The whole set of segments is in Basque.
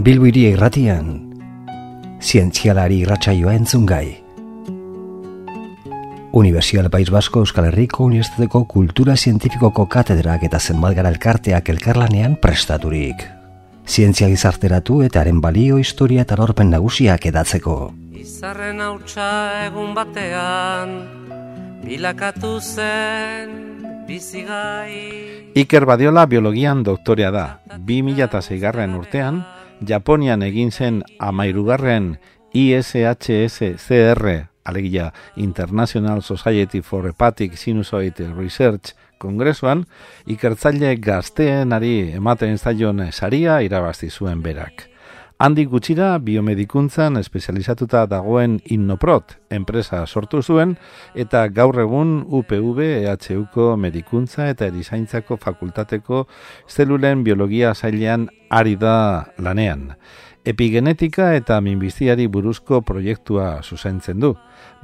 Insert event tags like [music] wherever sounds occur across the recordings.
Bilbiri irratian, zientzialari irratsaioa entzun gai. Universial País Basko Euskal Herriko Unibertsitateko Kultura Zientifikoko Katedrak eta Zenbalgara Elkarteak elkarlanean prestaturik. Zientzia gizarteratu eta haren balio historia eta lorpen nagusiak edatzeko. Izarren hautsa egun batean, bilakatu zen bizigai. Iker Badiola biologian doktorea da. 2006 garren urtean, Japonian egin zen amairugarren ISHSCR, alegia International Society for Hepatic Sinusoid Research kongresuan, ikertzaile gazteenari ematen zaion saria irabazti zuen berak. Handi gutxira biomedikuntzan espezializatuta dagoen Innoprot enpresa sortu zuen eta gaur egun UPV EHUko medikuntza eta erizaintzako fakultateko zelulen biologia zailean ari da lanean. Epigenetika eta minbiziari buruzko proiektua zuzentzen du,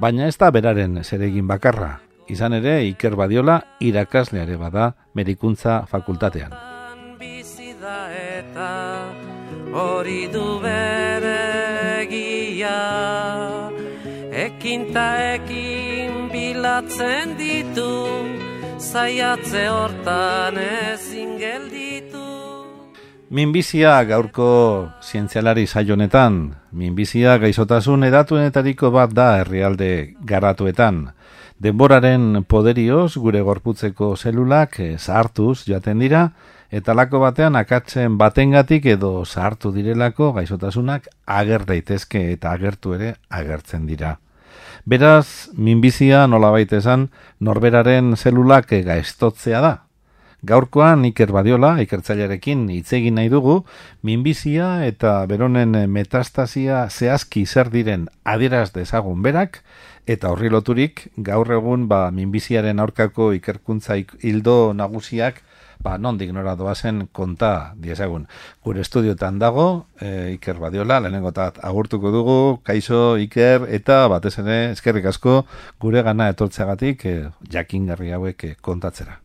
baina ez da beraren zeregin bakarra. Izan ere, Iker Badiola irakasleare bada medikuntza fakultatean. Bizi da eta hori du bere egia Ekin ta ekin bilatzen ditu Zaiatze hortan ezin gelditu Minbizia gaurko zientzialari saionetan, minbizia gaizotasun edatuenetariko bat da herrialde garatuetan. Denboraren poderioz gure gorputzeko zelulak eh, zahartuz jaten dira, eta lako batean akatzen batengatik edo zahartu direlako gaizotasunak ager daitezke eta agertu ere agertzen dira. Beraz, minbizia nolabait esan norberaren zelulak gaiztotzea da. Gaurkoan Iker Badiola, ikertzailearekin hitz egin nahi dugu, minbizia eta beronen metastasia zehazki zer diren adieraz dezagun berak, eta horri loturik gaur egun ba, minbiziaren aurkako ikerkuntza ik- hildo nagusiak ba, nondik nora doazen konta diezagun. Gure estudiotan dago, e, Iker Badiola, lehenengotat agurtuko dugu, kaixo, Iker, eta batez ere, eskerrik asko, gure gana etortzeagatik e, jakingarri hauek e, kontatzera.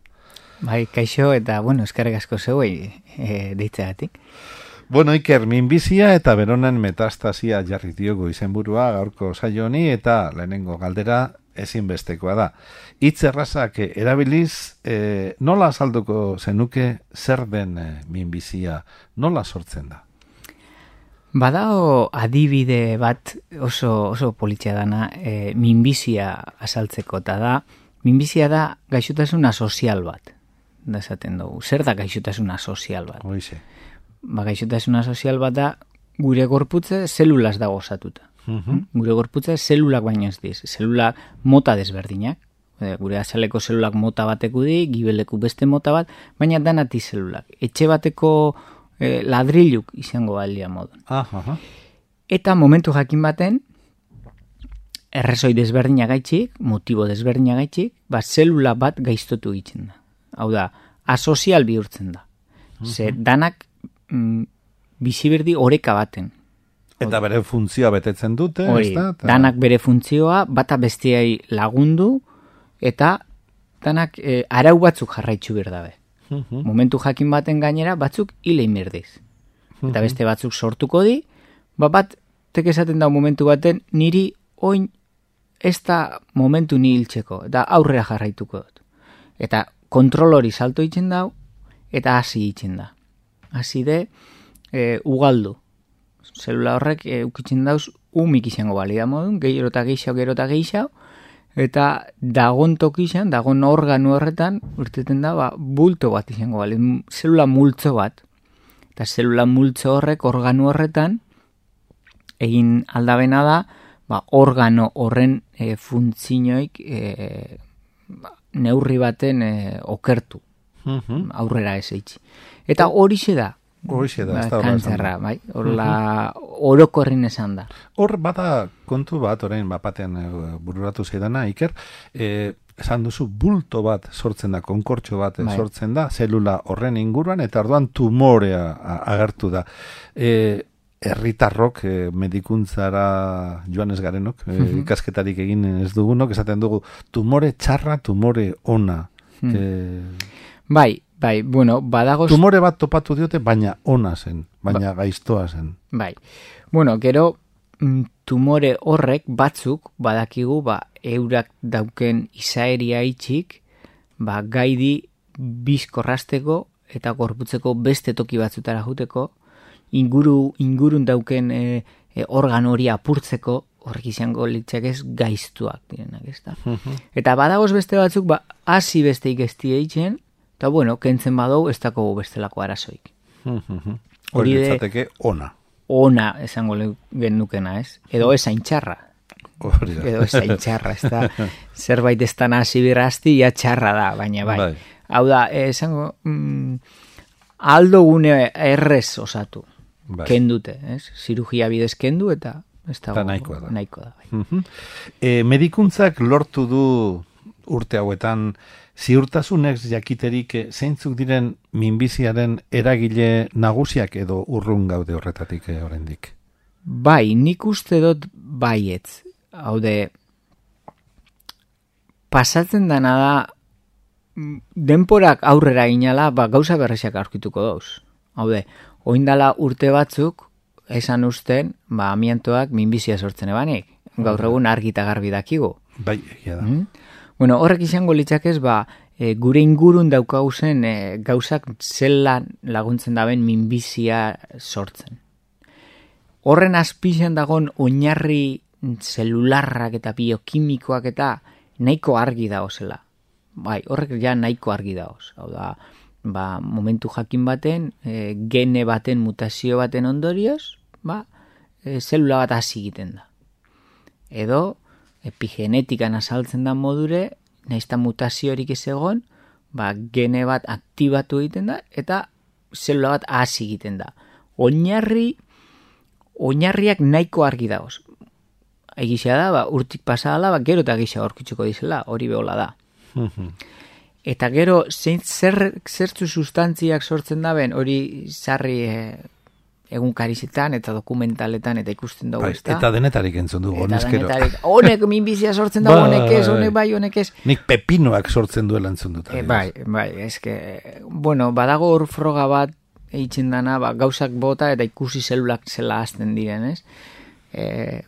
Bai, kaixo eta, bueno, eskerrik asko zeuei e, deitzeagatik. Bueno, Iker, minbizia eta beronen metastasia jarri diogu izenburua gaurko saio honi eta lehenengo galdera ezinbestekoa da. Hitz errazak erabiliz, e, nola azalduko zenuke zer den e, minbizia, nola sortzen da? Badao adibide bat oso, oso politxea dana e, minbizia azaltzeko, eta da, minbizia da gaixotasuna sozial bat, da esaten dugu. Zer da gaixotasuna sozial bat? Hoize. Ba, gaixotasuna sozial bat da, gure gorputze zelulaz dago osatuta. Mhm. Gure gorputze zelulak baino ez diz. Zelula mota desberdinak. Gure azaleko zelulak mota bateko di, gibeleku beste mota bat, baina danati zelulak. Etxe bateko e, ladriluk izango balia modun. Ah, aha. Eta momentu jakin baten, errezoi desberdinak gaitxik, motibo desberdinak gaitxik, ba, zelula bat gaiztotu egiten da. Hau da, asozial bihurtzen da. Ze danak mm, biziberdi oreka baten. Eta bere funtzioa betetzen dute, Hori, ez da? Eta- danak bere funtzioa, bata besteai lagundu, eta danak e, arau batzuk jarraitzu behar dabe. Mhm. Momentu jakin baten gainera, batzuk hilein berdiz. Eta beste batzuk sortuko di, ba bat, tek esaten da momentu baten, niri oin ez da momentu ni hiltzeko, eta aurrera jarraituko dut. Eta kontrol hori salto itzen dau, eta hasi itzen da. Hasi de, e, ugaldu. Zelula horrek e, ukitzen dauz umik izango balida modun, gero eta gehiago, gero eta gehiago, eta dagon tokizan, dagon organu horretan, urteten da, ba, bulto bat izango bali, zelula multzo bat. Eta zelula multzo horrek, organu horretan, egin aldabena da, ba, organo horren e, funtzioik e, ba, neurri baten e, okertu, Mhm. aurrera ez eitzi. Eta horixe da, Horixe da, ez ba, kantzerra, da. bai, horla orokorrin esan da. Hor bada kontu bat, orain bapatean e, bururatu zaidana, Iker, e, esan duzu bulto bat sortzen da, konkortxo bat Bai. sortzen da, zelula horren inguruan, eta orduan tumorea agertu da. E, herritarrok e, medikuntzara joan ez garenok, e, ikasketarik egin ez dugunok, esaten dugu tumore txarra, tumore ona. E, Bai, Bai, bueno, badago... Tumore bat topatu diote, baina ona zen, baina gaiztoa zen. Bai. Bueno, gero mm, tumore horrek batzuk badakigu ba eurak dauken izaeria itxik ba gaidi bizkorrasteko eta gorputzeko beste toki batzutara juteko inguru ingurun dauken e, e, organ hori apurtzeko horrek izango litzak ez gaiztuak direnak, ez da. Eta badagoz beste batzuk, ba, hasi beste ikestie eitzen, eta bueno, kentzen badau, ez dako bestelako arazoik. Hori de- ona. Ona, esango genukena, ez? Edo ez txarra. Hori da. Edo ez txarra, ez da. [laughs] Zerbait ez da nasi birrazti, ja txarra da, baina bai. Bai. Hau da, eh, esango, mm, aldo gune errez osatu. Bai. Kendute, ez? Zirugia bidez kendu eta ez da. Nahikoa da. Nahikoa da, bai. Mhm. E, medikuntzak lortu du urte hauetan ziurtasunez jakiterik eh, zeintzuk diren minbiziaren eragile nagusiak edo urrun gaude horretatik eh, oraindik. Bai, nik uste dut baietz. Hau de, pasatzen dana da, mm, denporak aurrera inala, ba, gauza berresiak aurkituko dauz. Hau de, oindala urte batzuk, esan usten, ba, amiantoak minbizia sortzen ebanik. Gaur egun argi eta garbi dakigu. Bai, egia da. Mm? Bueno, horrek izango litzakez, ba, e, gure ingurun daukauzen e, gauzak zelan laguntzen daben minbizia sortzen. Horren azpizan dagon oinarri zelularrak eta biokimikoak eta nahiko argi daozela. Bai, horrek ja nahiko argi daoz. Hau da, ba, momentu jakin baten, e, gene baten mutazio baten ondorioz, ba, e, zelula bat hasi egiten da. Edo, epigenetikan azaltzen da modure, naizta mutaziorik ez egon, ba, gene bat aktibatu egiten da, eta zelula bat hasi egiten da. Oinarri, oinarriak nahiko argi daoz. Egizia da, ba, urtik pasadala, ba, gero eta gisa aurkitzuko dizela, hori behola da. Eta gero, zein zer, zertzu sustantziak sortzen daben, hori sarri e, egunkarizetan eta dokumentaletan eta ikusten dugu, Bai, ezta? eta denetarik entzun dugu, Eta honezkero. denetarik, honek minbizia sortzen da, Bai. honek ez, honek bai, honek ez. Nik pepinoak sortzen duela entzun dut. E, adibidez. bai, bai, eske, bueno, badago hor froga bat eitzen dana, ba, gauzak bota eta ikusi zelulak zela hasten diren, ez? E,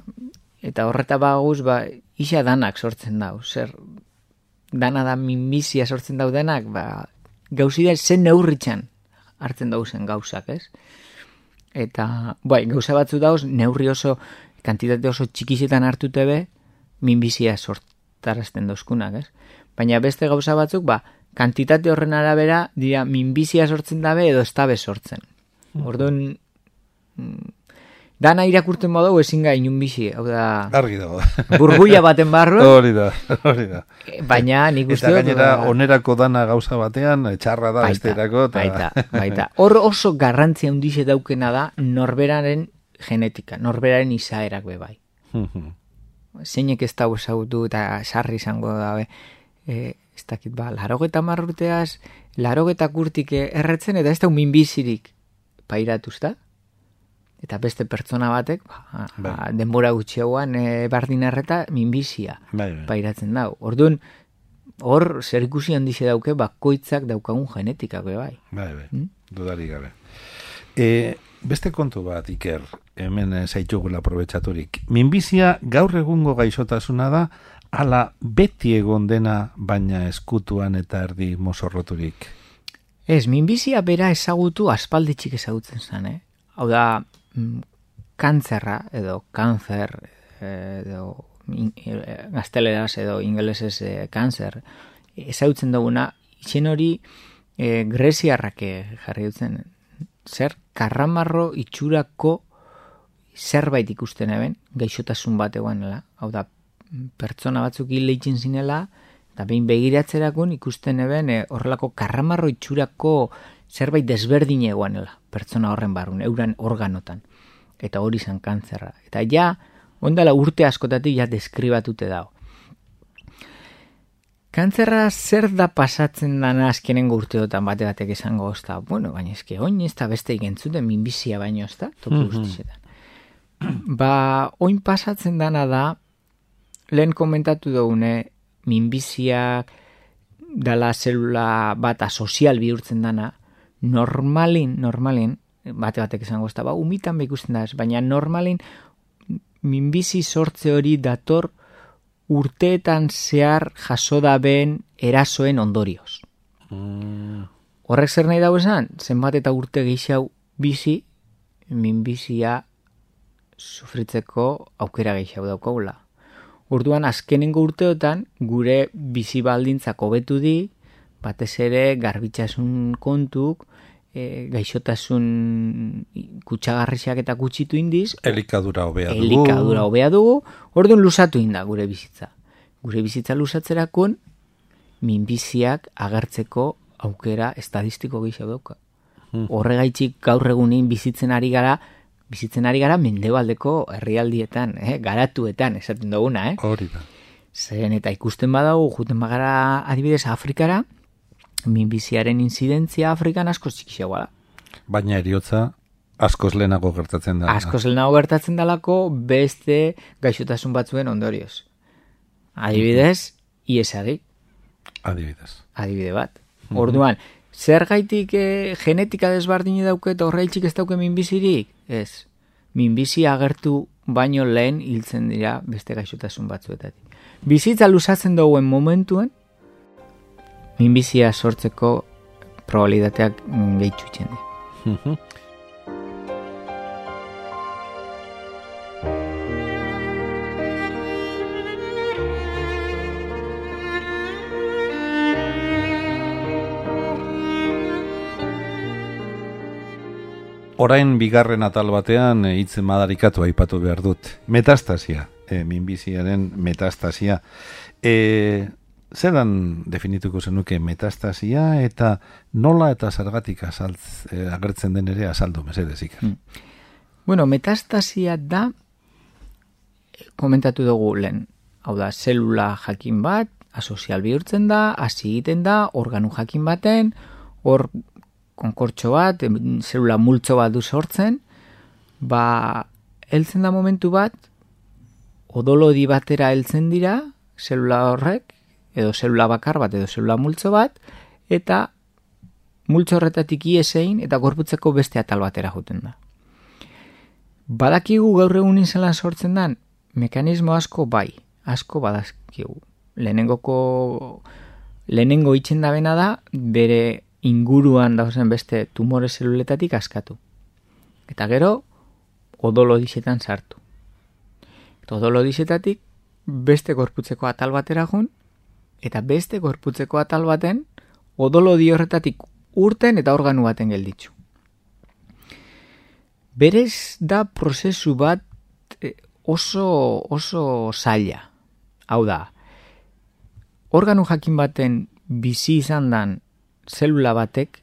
eta horreta baguz, ba, isa danak sortzen dau, zer, dana da minbizia sortzen dau denak, ba, gauzi da zen neurritzen hartzen dauzen gauzak, ez? Eta, bai, gauza batzu dauz, neurri oso, kantitate oso txikizetan hartute be, minbizia sortarazten dauzkunak, ez? Baina beste gauza batzuk, ba, kantitate horren arabera, dira, minbizia sortzen dabe edo ez dabe sortzen. Orduan, mm, dana irakurten badau ezin ga inun bizi, hau da, Argi dago. burbuia baten barruan, hori da, hori da. baina nik uste Eta gainera, ba, onerako dana gauza batean, eh, txarra da besterako. eta- baita, baita. Hor oso garrantzia handixe daukena da norberaren genetika, norberaren izaerak be bai. Mhm. Zeinek ez dago ezagutu eta sarri izango dabe, e, ez dakit ba, larogeta marrurteaz, larogeta kurtik erretzen eta ez da minbizirik pairatuz da? Eta beste pertsona batek, ba, Bai. ba, denbora gutxiagoan e, bardin erreta minbizia Bai, bai. pairatzen dau. Orduan, hor zer ikusi handixe dauke bakoitzak daukagun genetikak be bai. Bai, bai, Mm? dudarik gabe. E, beste kontu bat, Iker, hemen eh, zaitugula aprobetsaturik. Minbizia gaur egungo gaixotasuna da, ala beti egon dena, baina eskutuan eta erdi mozorroturik. Ez, minbizia bera ezagutu aspalditxik ezagutzen zen, eh? Hau da, kantzerra edo kanzer eh, edo in, eh, gazteleraz edo ingelesez eh, kanzer ezagutzen duguna, izen hori eh, greziarrak eh, jarri dutzen zer karramarro itxurako zerbait ikusten eben, gaixotasun bat eguanela. Hau da, pertsona batzuk hil eitzen zinela, eta behin begiratzerakun ikusten eben e, horrelako karramarro itxurako zerbait desberdin eguanela, pertsona horren barrun, euran organotan. Eta hori izan kantzerra. Eta ja, ondala urte askotatik ja deskribatute dago. Kantzerra zer da pasatzen dana azkenengo urteotan bate batek esango ozta. Bueno, baina eske oin ez da beste ikentzuten minbizia baino ez da, toki guztietan. Ba, oin pasatzen dana da, lehen komentatu dugune, minbiziak dala zelula bat sozial bihurtzen dana, normalin, normalin, bate batek esango ez da, ba, umitan ikusten da ez, baina normalin minbizi sortze hori dator urteetan zehar jaso da ben erasoen ondorioz. Mm. Horrek zer nahi dago esan, zenbat eta urte gehiago bizi, minbizia sufritzeko aukera gehiago daukagula. Orduan azkenengo urteotan gure bizi baldintzak hobetu di, batez ere garbitzasun kontuk, e, gaixotasun kutsagarrisiak eta kutsitu indiz. Elikadura hobea dugu. Elikadura hobea dugu, orduan lusatu inda gure bizitza. Gure bizitza lusatzerakun, minbiziak agertzeko aukera estadistiko gehiago dauka. Hmm. Horregaitzik gaur egunin bizitzen ari gara, bizitzen ari gara mendebaldeko herrialdietan, eh? garatuetan, esaten duguna, eh? Hori da. Zeren eta ikusten badago, juten bagara adibidez Afrikara, minbiziaren inzidentzia Afrikan asko txikiagoa da. Baina eriotza askoz lehenago gertatzen da. Askoz lehenago gertatzen dalako beste gaixotasun batzuen ondorioz. Adibidez, iesari, Adibidez. adibide bat. Orduan, zer gaitik eh, genetika desbardini dauke eta horreitzik ez dauke minbizirik? Ez. Minbizi agertu baino lehen hiltzen dira beste gaixotasun batzuetatik. Bizitza lusatzen duen momentuen, minbizia sortzeko probabilitateak mm, gehitxu itzen dira. Mhm. Orain bigarren atal batean eh, hitz madarikatu aipatu behar dut. Metastasia, e, minbiziaren metastasia. E, zeran definituko zenuke metastasia eta nola eta zergatik azaltz, e, agertzen den ere azaldu mesedezik. Mm. Bueno, metastasia da, komentatu dugu lehen, hau da, zelula jakin bat, asozial bihurtzen da, hasi egiten da, organu jakin baten, hor konkortxo bat, zelula multzo bat du sortzen, ba, heltzen da momentu bat, odolodi batera heltzen dira, zelula horrek, edo zelula bakar bat, edo zelula multzo bat, eta multzo horretatik iesein, eta gorputzeko beste atal batera juten da. Badakigu gaur egun izela sortzen dan, mekanismo asko bai, asko badazkigu. Lehenengoko, lehenengo itxen da bena da, bere inguruan dauzen beste tumore zeluletatik askatu. Eta gero, odolo disetan sartu. Eta odolo disetatik beste gorputzeko atal batera jun, eta beste gorputzeko atal baten odolo di horretatik urten eta organu baten gelditzu. Berez da prozesu bat eh, oso, oso zaila. Hau da, organu jakin baten bizi izan dan zelula batek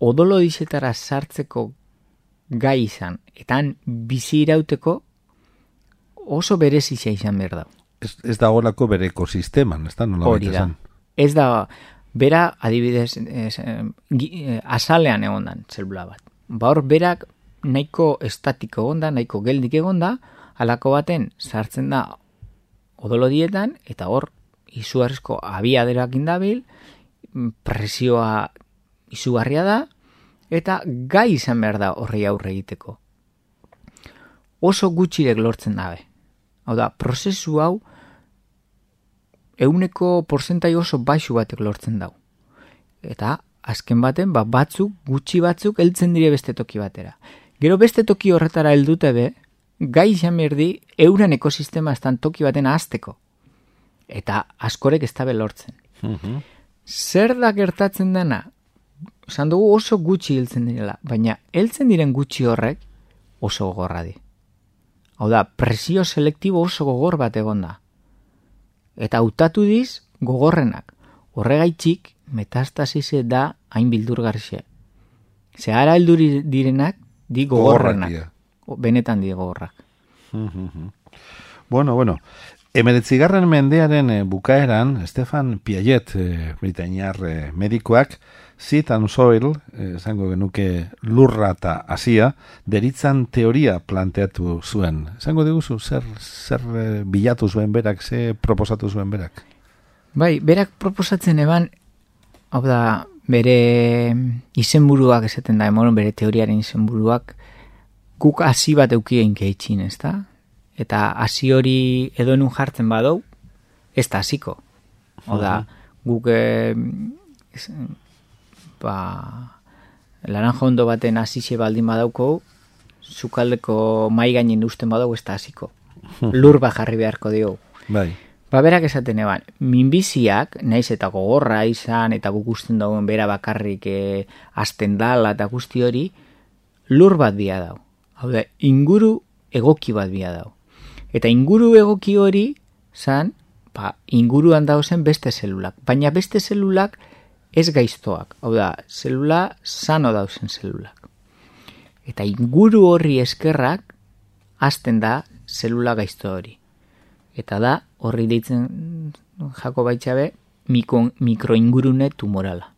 odolo dizetara sartzeko gai izan, eta han bizi irauteko oso berezizia izan behar da. Ez, ez da horako bere ekosisteman, ez da nola Hori da. Ez da, bera adibidez ez, eh, eh, azalean egondan zelula bat. Ba hor berak nahiko estatiko egonda, nahiko geldik egonda, halako baten sartzen da odolo dietan, eta hor izugarrizko abiaderak indabil, presioa izugarria da, eta gai izan behar da horrei aurre egiteko. Oso gutxirek lortzen dabe. Hau da, prozesu hau euneko porzentai oso baixu batek lortzen dau. Eta azken baten, ba, batzuk, gutxi batzuk, heltzen dire beste toki batera. Gero beste toki horretara heldute be, gai izan berdi, euren ekosistema estan toki baten azteko. Eta askorek ez dabe lortzen. Mhm. Zer da gertatzen dena? Esan dugu oso gutxi hiltzen direla, baina heltzen diren gutxi horrek oso gogorra di. Hau da, presio selektibo oso gogor bat egon da. Eta hautatu diz gogorrenak. Horregaitzik metastasize da hain bildurgarxe. Zehara heldu direnak di gogorrenak. O, Benetan di gogorrak. Mhm. Bueno, bueno. Emeretzigarren mendearen eh, bukaeran, Stefan Piaget, eh, britainiar eh, medikoak, Seed and Soil, esango genuke lurra eta hasia, deritzan teoria planteatu zuen. Esango diguzu, zer, zer bilatu zuen berak, ze proposatu zuen berak? Bai, berak proposatzen eban, hau da, bere izenburuak esaten da, emoron, bere teoriaren izenburuak, guk hasi bat eukien gehitzin, ez da? Eta hasi hori edo nun jartzen badau, ez da hasiko. Hau da, guk eh, ez, ba, laranja ondo baten hasixe baldin badauko, zukaldeko mai gainen usten badau ez da hasiko. Lur bat jarri beharko diogu. Bai. Ba, berak esaten eban, minbiziak, naiz eta gogorra izan, eta guk usten dauen bera bakarrik e, azten dala eta guzti hori, lur bat bia dau. Hau da, inguru egoki bat bia dau. Eta inguru egoki hori, zan, ba, inguruan dauzen beste zelulak. Baina beste zelulak ez gaiztoak. Hau da, zelula sano dauzen zelulak. Eta inguru horri eskerrak, azten da zelula gaizto hori. Eta da, horri deitzen jako baitxabe, mikro, mikroingurune tumorala.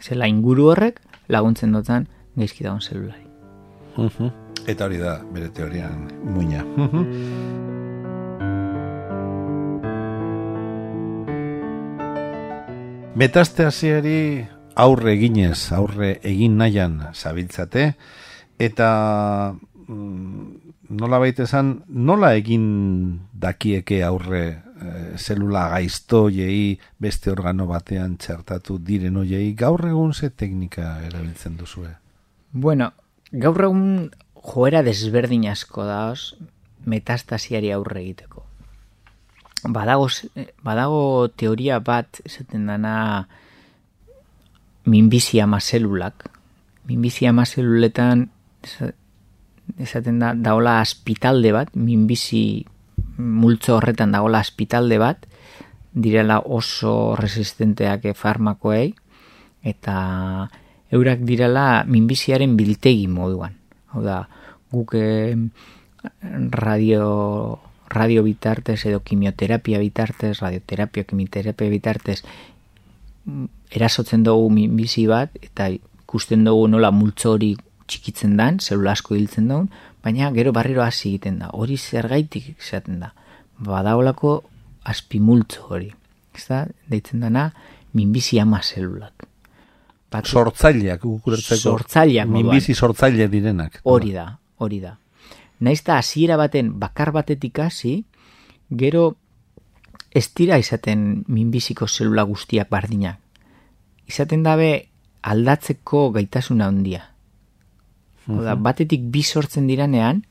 Zela inguru horrek laguntzen dutzen gaizki daun zelulari. Mhm. Eta hori da, bere teorian muina. [laughs] Metastasiari aurre eginez, aurre egin nahian zabiltzate, eta mm, nola baita esan, nola egin dakieke aurre e, zelula gaizto jei beste organo batean txertatu diren oiei, gaur egun ze teknika erabiltzen duzue? Bueno, gaur egun joera desberdin asko daoz metastasiari aurre egiteko. Badago, badago teoria bat esaten dana minbizi ama zelulak. Minbizi ama zeluletan esaten da daola aspitalde bat, minbizi multzo horretan dagola aspitalde bat, direla oso resistenteak farmakoei, eta eurak direla minbiziaren biltegi moduan. Hau da, guk radio, radio bitartez edo kimioterapia bitartez, radioterapia, kimioterapia bitartez, erasotzen dugu minbizi bat, eta ikusten dugu nola multzo hori txikitzen dan, zelula asko hiltzen dugu, baina gero barriro hasi egiten da. Hori zergaitik izaten da. Badaolako aspimultzo hori. Ez da, deitzen dana, minbizi ama zelulak. Bat, sortzaileak, gukurertzeko. Sortzaileak. Minbizi sortzaile direnak. Hori da, hori da. Naiz da, hasiera baten bakar batetik hasi, gero ez dira izaten minbiziko zelula guztiak bardinak. Izaten dabe aldatzeko gaitasuna handia. Oda, batetik bi sortzen diranean,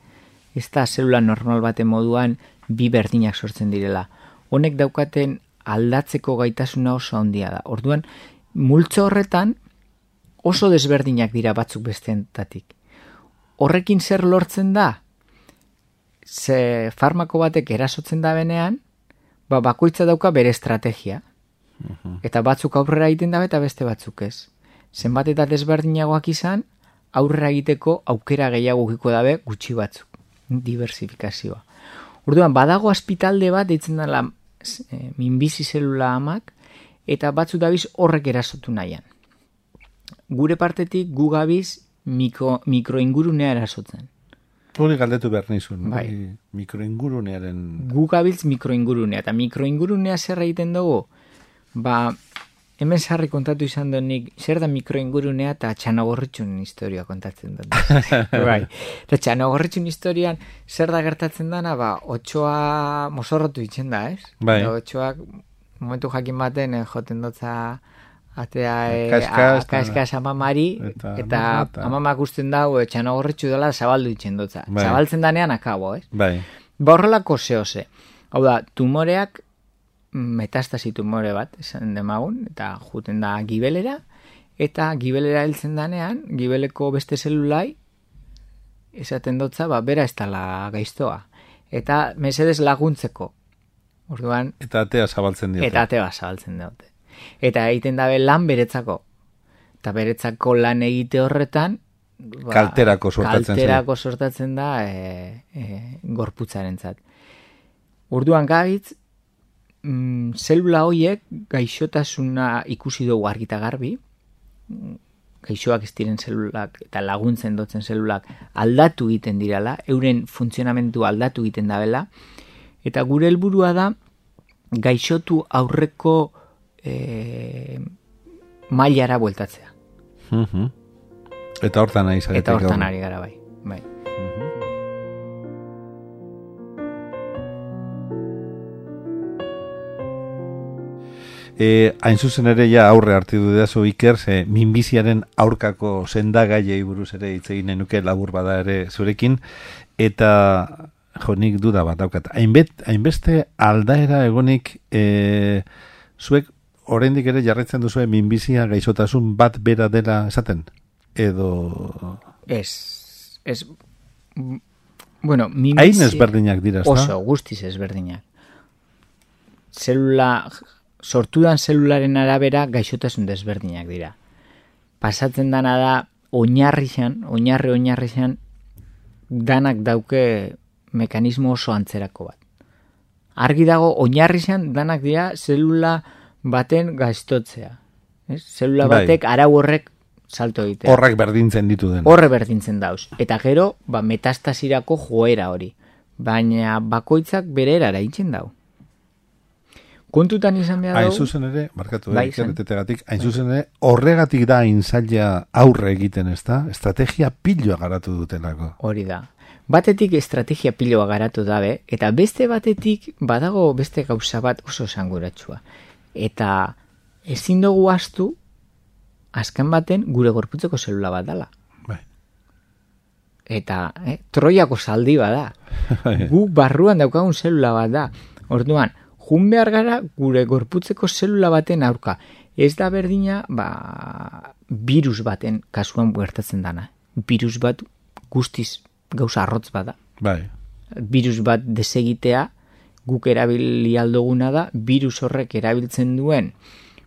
ez da zelula normal baten moduan bi berdinak sortzen direla. Honek daukaten aldatzeko gaitasuna oso handia da. Orduan, multzo horretan oso desberdinak dira batzuk besteentatik. Horrekin zer lortzen da? Ze farmako batek erasotzen da benean, ba, bakoitza dauka bere estrategia. Eta batzuk aurrera egiten da eta beste batzuk ez. Zenbat eta desberdinagoak izan, aurrera egiteko aukera gehiago giko dabe gutxi batzuk. Diversifikazioa. Orduan, badago aspitalde bat deitzen dela e, minbizi zelula amak, eta batzu dabiz horrek erasotu nahian. Gure partetik gu gabiz mikro, mikroingurunea erasotzen. Hori galdetu behar nizun. Bai. Mikroingurunearen... Gu gabiltz mikroingurunea, eta mikroingurunea zer egiten dugu? Ba, hemen sarri kontatu izan nik, zer da mikroingurunea eta txanagorritxun historia kontatzen dut. [laughs] bai. Eta txanagorritxun historian zer da gertatzen dana, ba, otxoa mosorrotu itzen da, ez? Bai. Eta otxoak momentu jakin baten eh, joten dutza atea eh, Kaskas, amamari eta eta, eta- amamak usten dago eh, txanagorritxu dela zabaldu itzen dutza. Bai. Zabaltzen danean akabo, ez? Bai. Ba horrelako zehose. Hau da, tumoreak metastasi tumore bat, esan demagun, eta juten da gibelera, eta gibelera heltzen danean, gibeleko beste zelulai, esaten dotza, ba, bera ez dala gaiztoa. Eta mesedez laguntzeko. Orduan, Eta atea zabaltzen diote. eta ateba zabaltzen dute. Eta egiten dabe lan beretzako. Eta beretzako lan egite horretan, ba, Kalterako sortatzen kalterako sortatzen da e, e, gorputzarentzat. Orduan gabitz, mm, zelula hoiek gaixotasuna ikusi dugu argita garbi, gaixoak ez diren zelulak eta laguntzen dotzen zelulak aldatu egiten dirala, euren funtzionamentu aldatu egiten dabela, eta gure helburua da gaixotu aurreko e, mailara bueltatzea. Mhm. Eta hortan nahi zaretik. Eta hortan ari gara bai. bai. E, hain zuzen ere ja aurre hartu du dazu Iker, ze minbiziaren aurkako sendagaiei buruz ere hitz egin nuke labur bada ere zurekin, eta jo nik duda bat daukat. Hainbet, hainbeste aldaera egonik e, zuek oraindik ere jarretzen duzue minbizia gaixotasun bat bera dela esaten? Edo... Ez, ez, mm, bueno, Hain minbizia... ezberdinak dira, ezta? Oso, guztiz ezberdinak. Zelula, sortudan zelularen arabera gaixotasun desberdinak dira. Pasatzen dana da, oinarrixan, oinarri oinarrixan, danak dauke mekanismo oso antzerako bat. Argi dago, oinarrixan danak dira zelula baten gaiztotzea. Ez? Zelula Bai. batek arau horrek salto egitea. Horrak berdintzen ditu den. Horre berdintzen dauz. Eta gero, ba, metastasirako joera hori. Baina bakoitzak bere erara itzen dau. Kontutan izan behar Hain dugu, zuzen ere, barkatu Bai, bai, etetegatik, hain zuzen ere, horregatik da inzaila aurre egiten, ez da? Estrategia piloa garatu dutelako. hori da. Batetik estrategia piloa garatu dabe, eta beste batetik badago beste gauza bat oso sanguratsua. Eta ezin dugu astu, azken baten gure gorputzeko zelula bat dala. Bai. Eta eh, troiako zaldi bada. [laughs] Gu barruan daukagun zelula bat da. Orduan, jun behar gara gure gorputzeko zelula baten aurka. Ez da berdina, ba, virus baten kasuan gertatzen dana. Virus bat guztiz gauza arrotz bada. Bai. Virus bat desegitea guk erabili aldoguna da, virus horrek erabiltzen duen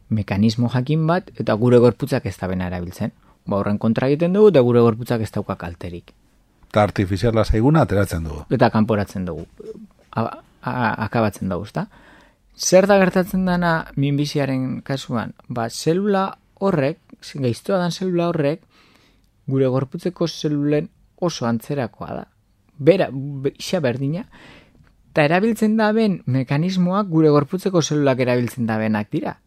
mekanismo jakin bat, eta gure gorputzak ez da bena erabiltzen. Ba, horren kontra egiten dugu, eta gure gorputzak ez dauka kalterik. Eta artifiziala zaiguna ateratzen dugu. eta kanporatzen dugu. A, a, akabatzen dugu, ezta? Zer da gertatzen dana minbiziaren kasuan? Ba, zelula horrek, gaiztoa dan zelula horrek, gure gorputzeko zelulen oso antzerakoa da. Bera, be- isa berdina, eta erabiltzen da ben mekanismoak gure gorputzeko zelulak erabiltzen da benak dira.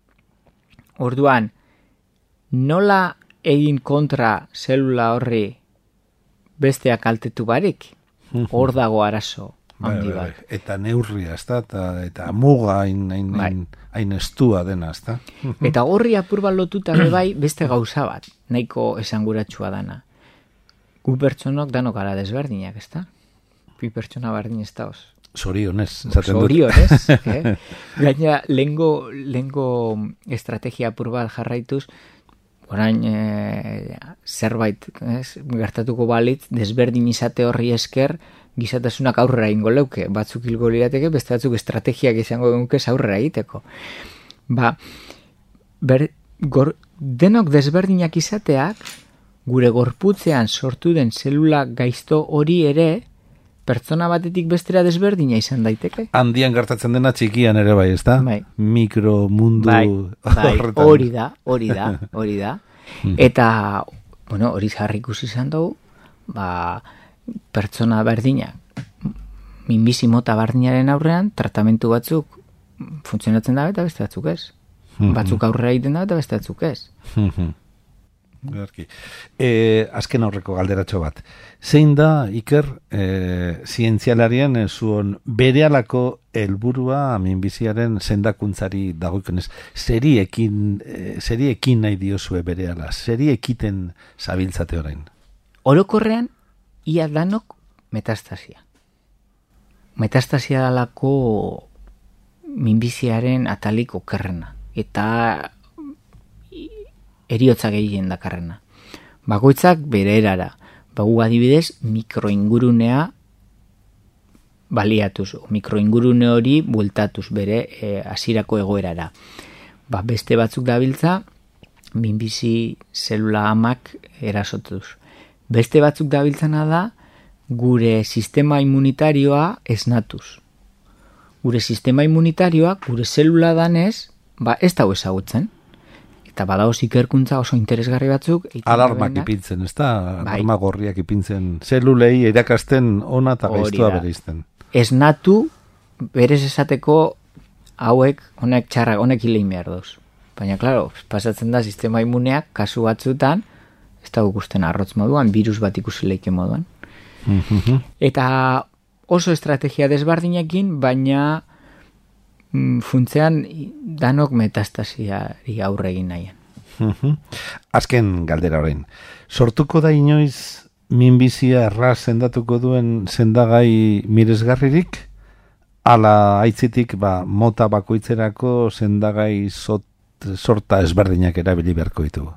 Orduan, nola egin kontra zelula horri besteak kaltetu barik? Hor dago arazo Bai, bai, bai. Eta neurria, ez? Eta, eta muga hain, hain, Bai. hain, hain estua dena, ez da? [laughs] Eta horri apur bat lotuta bai beste gauza bat, nahiko esanguratsua dana. Gu pertsonok danok gara desberdinak, ezta? Bi pertsona berdin ez da oz. Zorionez, esaten dut. Zorionez, [laughs] eh? Gaina, lengo, lengo estrategia apur bat jarraituz, orain e, zerbait ez, gertatuko balitz, desberdin izate horri esker, gizatasunak aurrera ingo leuke, batzuk hilgo lirateke, beste batzuk estrategiak izango genuke aurrera egiteko. Ba, ber, gor, denok desberdinak izateak, gure gorputzean sortu den zelula gaizto hori ere, pertsona batetik bestera desberdina izan daiteke. Handian gertatzen dena txikian ere bai, ez da? Bai. Mikro mundu bai, bai, hori da, hori da, [laughs] hori da. Eta, bueno, hori jarri ikusi izan dugu, ba, pertsona berdina, minbizi mota berdinaren aurrean, tratamentu batzuk funtzionatzen da eta beste batzuk ez. Batzuk aurrera egiten da eta beste batzuk ez. Ederki. E, azken aurreko galderatxo bat. Zein da, Iker, e, zientzialarien e, zuon berealako helburua minbiziaren sendakuntzari dagoikonez. Zeri ekin, e, zeri nahi diozue bereala? Zeri ekiten zabiltzate orain? Orokorrean, ia danok metastasia. Metastasia dalako minbiziaren atalik okerrena. Eta eriotza gehien dakarrena. Bakoitzak bere erara. Bagu adibidez, mikroingurunea baliatuz, mikroingurune hori bueltatuz bere e, hasierako egoerara. Ba, beste batzuk dabiltza, minbizi zelula amak erasotuz. Beste batzuk dabiltzana da, gure sistema immunitarioa esnatuz. Gure sistema immunitarioak, gure zelula danez, ba, ez dago ezagutzen. Eta badaoz ikerkuntza oso interesgarri batzuk. Alarmak duenak. ipintzen, ez da? Bai. Alarma gorriak ipintzen. Zelulei erakasten ona eta gaiztua bereizten. esnatu berez esateko hauek honek txarra honek hilein behar doz. Baina, klaro, pasatzen da sistema imuneak kasu batzutan, ez da gukusten arrotz moduan, virus bat ikusi leike moduan. Eta oso estrategia desbardinekin, baina mm, funtzean danok metastasiari aurre egin nahian. Azken galdera orain. Sortuko da inoiz minbizia erraz sendatuko duen sendagai miresgarririk? Ala aitzitik ba, mota bakoitzerako sendagai sot, sorta ezberdinak erabili beharko ditugu.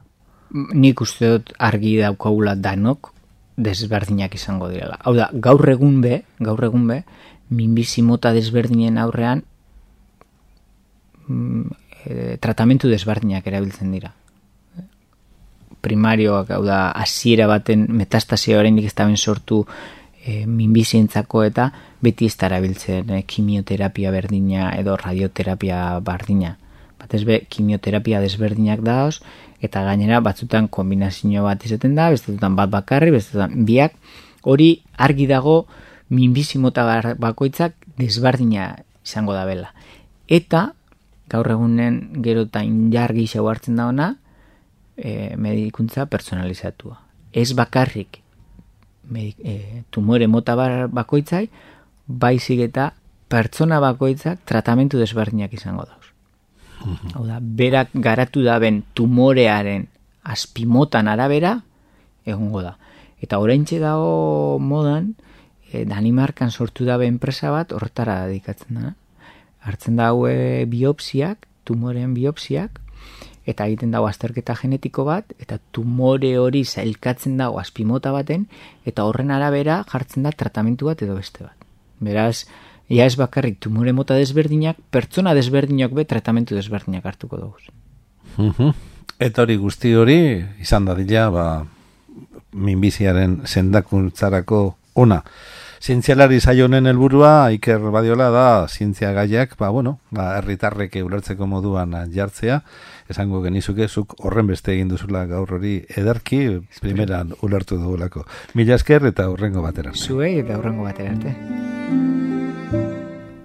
Nik uste dut argi daukagula danok desberdinak izango direla. Hau da, gaur egun be, gaur egun be, minbizi mota desberdinen aurrean mm, e, tratamentu desberdinak erabiltzen dira primarioak, hau da, hasiera baten metastasia oraindik ez daben sortu e, minbizientzako eta beti ez darabiltzen e, kimioterapia berdina edo radioterapia bardina. Batez be, kimioterapia desberdinak daoz, eta gainera batzutan kombinazio bat izaten da, bestetan bat bakarri, bestetan biak, hori argi dago minbizi mota bakoitzak desberdina izango da bela. Eta, gaur egunen gero eta injargi hartzen da ona, e, medikuntza personalizatua. Ez bakarrik medik, e, tumore mota bakoitzai, baizik eta pertsona bakoitzak tratamentu desberdinak izango dauz. Mhm. Hau da, berak garatu daben tumorearen aspimotan arabera, egongo da. Eta oraintxe dago modan, e, Danimarkan sortu dabe enpresa bat, horretara dedikatzen da. Hartzen daue biopsiak, tumoren biopsiak, eta egiten dago azterketa genetiko bat, eta tumore hori zailkatzen dago aspimota baten, eta horren arabera jartzen da tratamentu bat edo beste bat. Beraz, ia ez bakarrik tumore mota desberdinak, pertsona desberdinak be tratamentu desberdinak hartuko dugu. Eta hori guzti hori, izan da dila, ba, minbiziaren sendakuntzarako ona. Zientzialari zaionen helburua Iker Badiola da zientzia gaiak, ba, bueno, ba, erritarreke ulertzeko moduan jartzea, esango genizuke, zuk horren beste egin duzula gaur hori ederki, primeran ulertu dugulako. Mila esker eta horrengo batera. Zuei eta horrengo batera.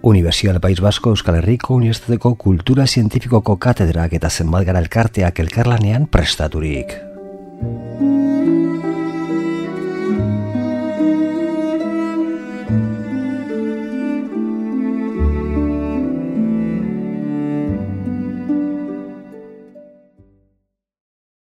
Universidad País Vasco Euskal Herriko Unibertsitateko Kultura Zientifikoko Katedrak eta Zenbat Gara Elkarteak elkarlanean prestaturik.